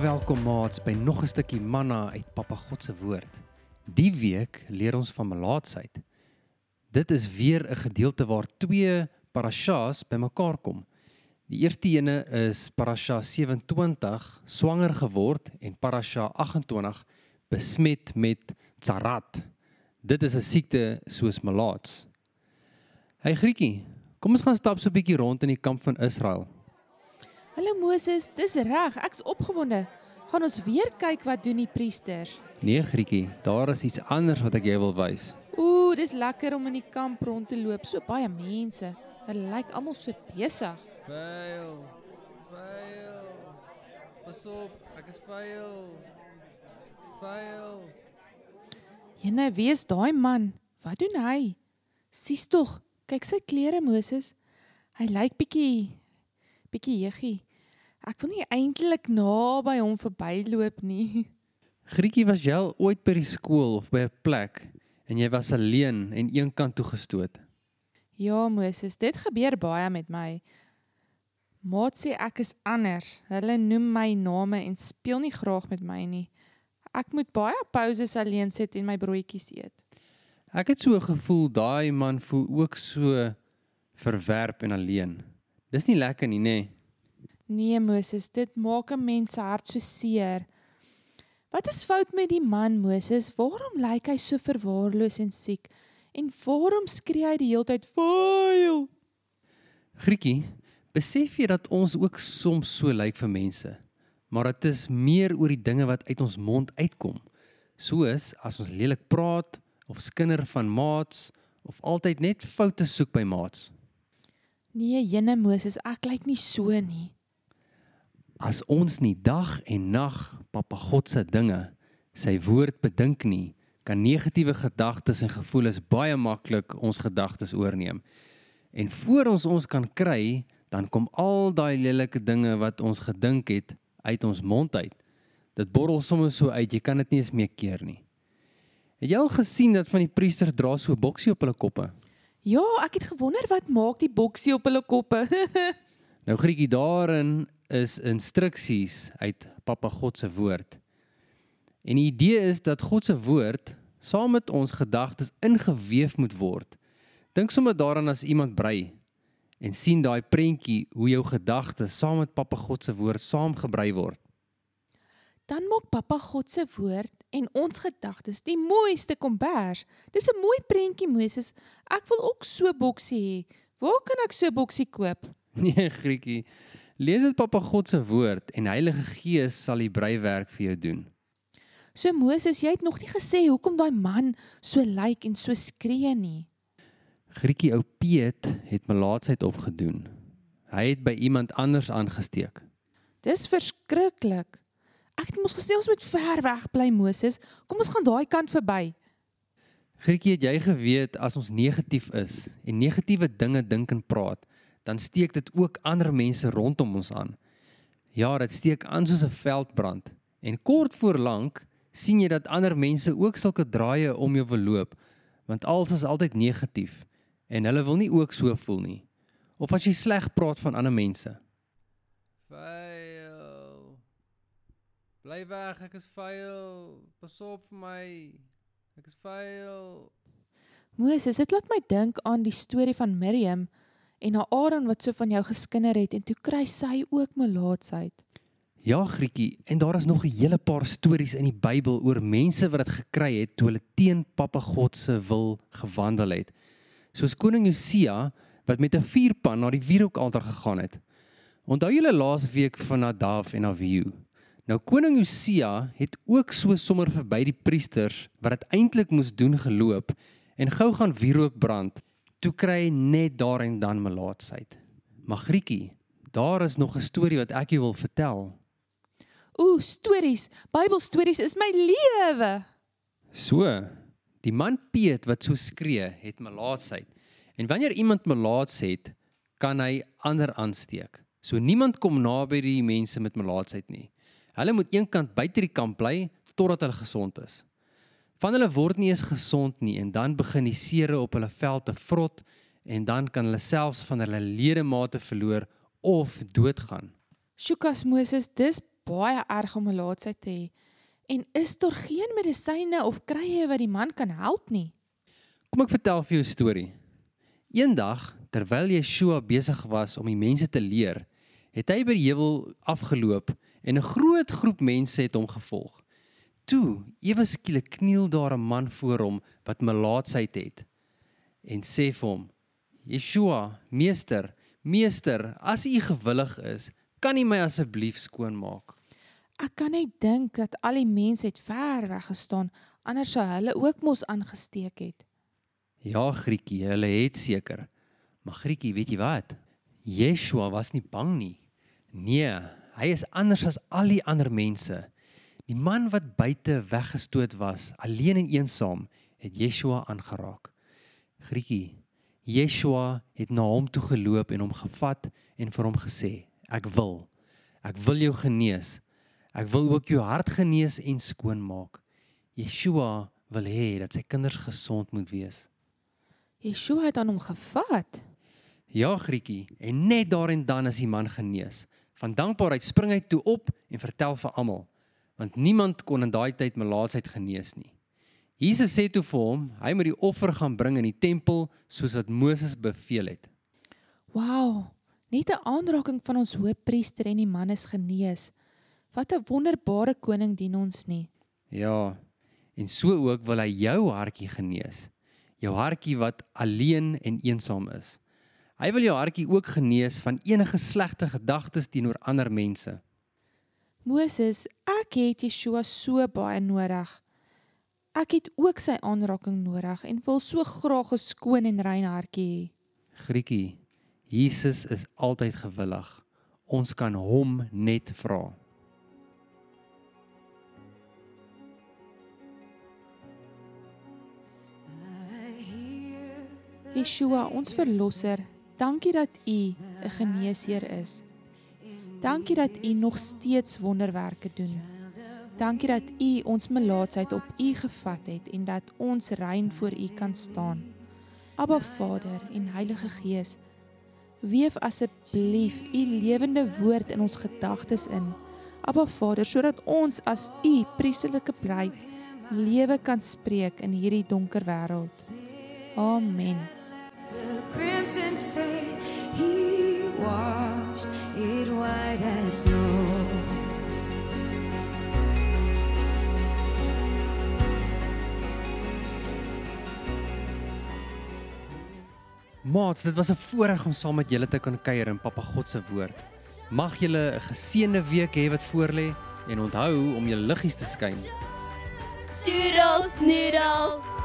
welkom maats by nog 'n stukkie manna uit Papa God se woord. Die week leer ons van melaatsheid. Dit is weer 'n gedeelte waar twee parashas bymekaar kom. Die eerste ene is parasha 27, swanger geword en parasha 28 besmet met tsarat. Dit is 'n siekte soos melaats. Hey Grietjie, kom ons gaan stap so 'n bietjie rond in die kamp van Israel. Hallo Moses, dis reg, ek's opgewonde. Gaan ons weer kyk wat doen die priesters? Nee Grietjie, daar is iets anders wat ek jou wil wys. Ooh, dis lekker om in die kamp rond te loop, so baie mense. Hulle lyk almal so besig. Veil. Veil. Pas op, ek is veil. Veil. Jene, wie is daai man? Wat doen hy? Sies tog, kyk sy klere Moses. Hy lyk bietjie bietjie jeggie. Ek wil nie eintlik naby hom verbyloop nie. Grietjie, was jy al ooit by die skool of by 'n plek en jy was alleen en een kant toe gestoot? Ja, Moses, dit gebeur baie met my. Maat sê ek is anders. Hulle noem my name en speel nie graag met my nie. Ek moet baie pauses alleen sit en my broodjies eet. Ek het so gevoel daai man voel ook so verwerp en alleen. Dis nie lekker nie, nê? Nee. Nee, Moses, dit maak 'n mens se hart so seer. Wat is fout met die man, Moses? Waarom lyk hy so verwaarloos en siek? En waarom skree hy die hele tyd vuil? Grietjie, besef jy dat ons ook soms so lyk vir mense? Maar dit is meer oor die dinge wat uit ons mond uitkom. Soos as ons lelik praat of skinder van maats of altyd net foute soek by maats. Nee, jene Moses, ek lyk nie so nie. As ons nie dag en nag Papa God se dinge, sy woord bedink nie, kan negatiewe gedagtes en gevoelens baie maklik ons gedagtes oorneem. En voor ons ons kan kry, dan kom al daai lelike dinge wat ons gedink het uit ons mond uit. Dit borrel sommer so uit, jy kan dit nie eens meer keer nie. Het jy al gesien dat van die priesters dra so 'n boksie op hulle koppe? Ja, ek het gewonder wat maak die boksie op hulle koppe. Nou Grietjie daarin is instruksies uit Papa God se woord. En die idee is dat God se woord saam met ons gedagtes ingeweef moet word. Dink sommer daaraan as iemand brei en sien daai prentjie hoe jou gedagtes saam met Papa God se woord saamgebrei word. Dan maak Pappa God se woord en ons gedagtes die mooiste kombers. Dis 'n mooi prentjie Moses. Ek wil ook so 'n boksie hê. Waar kan ek so 'n boksie koop? Nee, Grietjie. Lees dit Papa God se woord en Heilige Gees sal die breiwerk vir jou doen. So Moses, jy het nog nie gesê hoekom daai man so lyk en so skree nie. Grietjie ou Piet het melaatsheid opgedoen. Hy het by iemand anders aangesteek. Dis verskriklik. Ek het mos gesê ons moet ver weg bly Moses. Kom ons gaan daai kant verby. Grietjie, het jy geweet as ons negatief is en negatiewe dinge dink en praat, dan steek dit ook ander mense rondom ons aan. Ja, dit steek aan soos 'n veldbrand. En kort voor lank sien jy dat ander mense ook sulke draaie om jou wil loop, want alles is altyd negatief en hulle wil nie ook so voel nie. Of as jy sleg praat van ander mense. Vuil. Bly weg, ek is vuil. Pas op vir my. Ek is vuil. Moses, dit laat my dink aan die storie van Miriam en haar Aaron wat so van jou geskinder het en toe kry sy ook melaatsheid. Ja, Grietjie, en daar is nog 'n hele paar stories in die Bybel oor mense wat dit gekry het toe hulle teen Papa God se wil gewandel het. Soos koning Josia wat met 'n vuurpan na die wierookaltaar gegaan het. Onthou julle laas week van Nadav en Abihu? Nou koning Josia het ook so sommer verby die priesters wat dit eintlik moes doen geloop en gou gaan wierook brand. Toe kry hy net daar en dan melaatsheid. Maar Grietjie, daar is nog 'n storie wat ek jou wil vertel. Ooh, stories. Bybelstories is my lewe. So, die man Piet wat so skree, het melaatsheid. En wanneer iemand melaats het, kan hy ander aansteek. So niemand kom naby die mense met melaatsheid nie. Hulle moet eenkant buite die kamp bly totdat hulle gesond is. Van hulle word nie eens gesond nie en dan begin die sere op hulle vel te vrot en dan kan hulle selfs van hulle ledemate verloor of doodgaan. Sjoekas Moses, dis baie erg om 'n laatsheid te hê. En is daar geen medisyne of krye wat die man kan help nie? Kom ek vertel vir jou 'n storie. Eendag, terwyl Yeshua besig was om die mense te leer, het hy by die heuwel afgeloop en 'n groot groep mense het hom gevolg. Toe, ewe skielik kniel daar 'n man voor hom wat melaatsheid het en sê vir hom: "Yeshua, meester, meester, as u gewillig is, kan u my asseblief skoonmaak?" Ek kan net dink dat al die mense het ver weg gestaan, anders sou hulle ook mos aangesteek het. Ja, Grietjie, hulle het seker. Maar Grietjie, weet jy wat? Yeshua was nie bang nie. Nee, hy is anders as al die ander mense. Die man wat buite weggestoot was, alleen en eensaam, het Yeshua aangeraak. Grietjie, Yeshua het na hom toe geloop en hom gevat en vir hom gesê: "Ek wil. Ek wil jou genees. Ek wil ook jou hart genees en skoonmaak." Yeshua wil hê dat sy kinders gesond moet wees. Yeshua het aan hom gevat. Ja, Grietjie, en net daar en dan is die man genees. Van dankbaarheid spring hy toe op en vertel vir almal, want niemand kon in daai tyd melaatsheid genees nie. Jesus sê toe vir hom, hy moet die offer gaan bring in die tempel soos wat Moses beveel het. Wow, net 'n aanraking van ons hoëpriester en die man is genees. Wat 'n wonderbare koning dien ons nie. Ja. En so ook wil hy jou hartjie genees. Jou hartjie wat alleen en eensaam is. Hy wil jou hartjie ook genees van enige slegte gedagtes teenoor ander mense. Moses, ek het Yeshua so baie nodig. Ek het ook sy aanraking nodig en wil so graag 'n skoon en rein hartjie hê. Grietjie, Jesus is altyd gewillig. Ons kan hom net vra. Yeshua, ons verlosser, dankie dat U 'n geneesheer is. Dankie dat U nog steeds wonderwerke doen. Dankie dat U ons melaatsheid op U gevat het en dat ons rein voor U kan staan. Abba Vader en Heilige Gees, weef asseblief U lewende woord in ons gedagtes in. Abba Vader, sodat ons as U priesterlike bruid lewe kan spreek in hierdie donker wêreld. Amen. The crimson stain, he washed it white as snow. Maats, dit was 'n voorreg om saam met julle te kan kuier in Papa God se woord. Mag julle 'n geseënde week hê wat voorlê en onthou om julle liggies te skyn. Doodles noodles.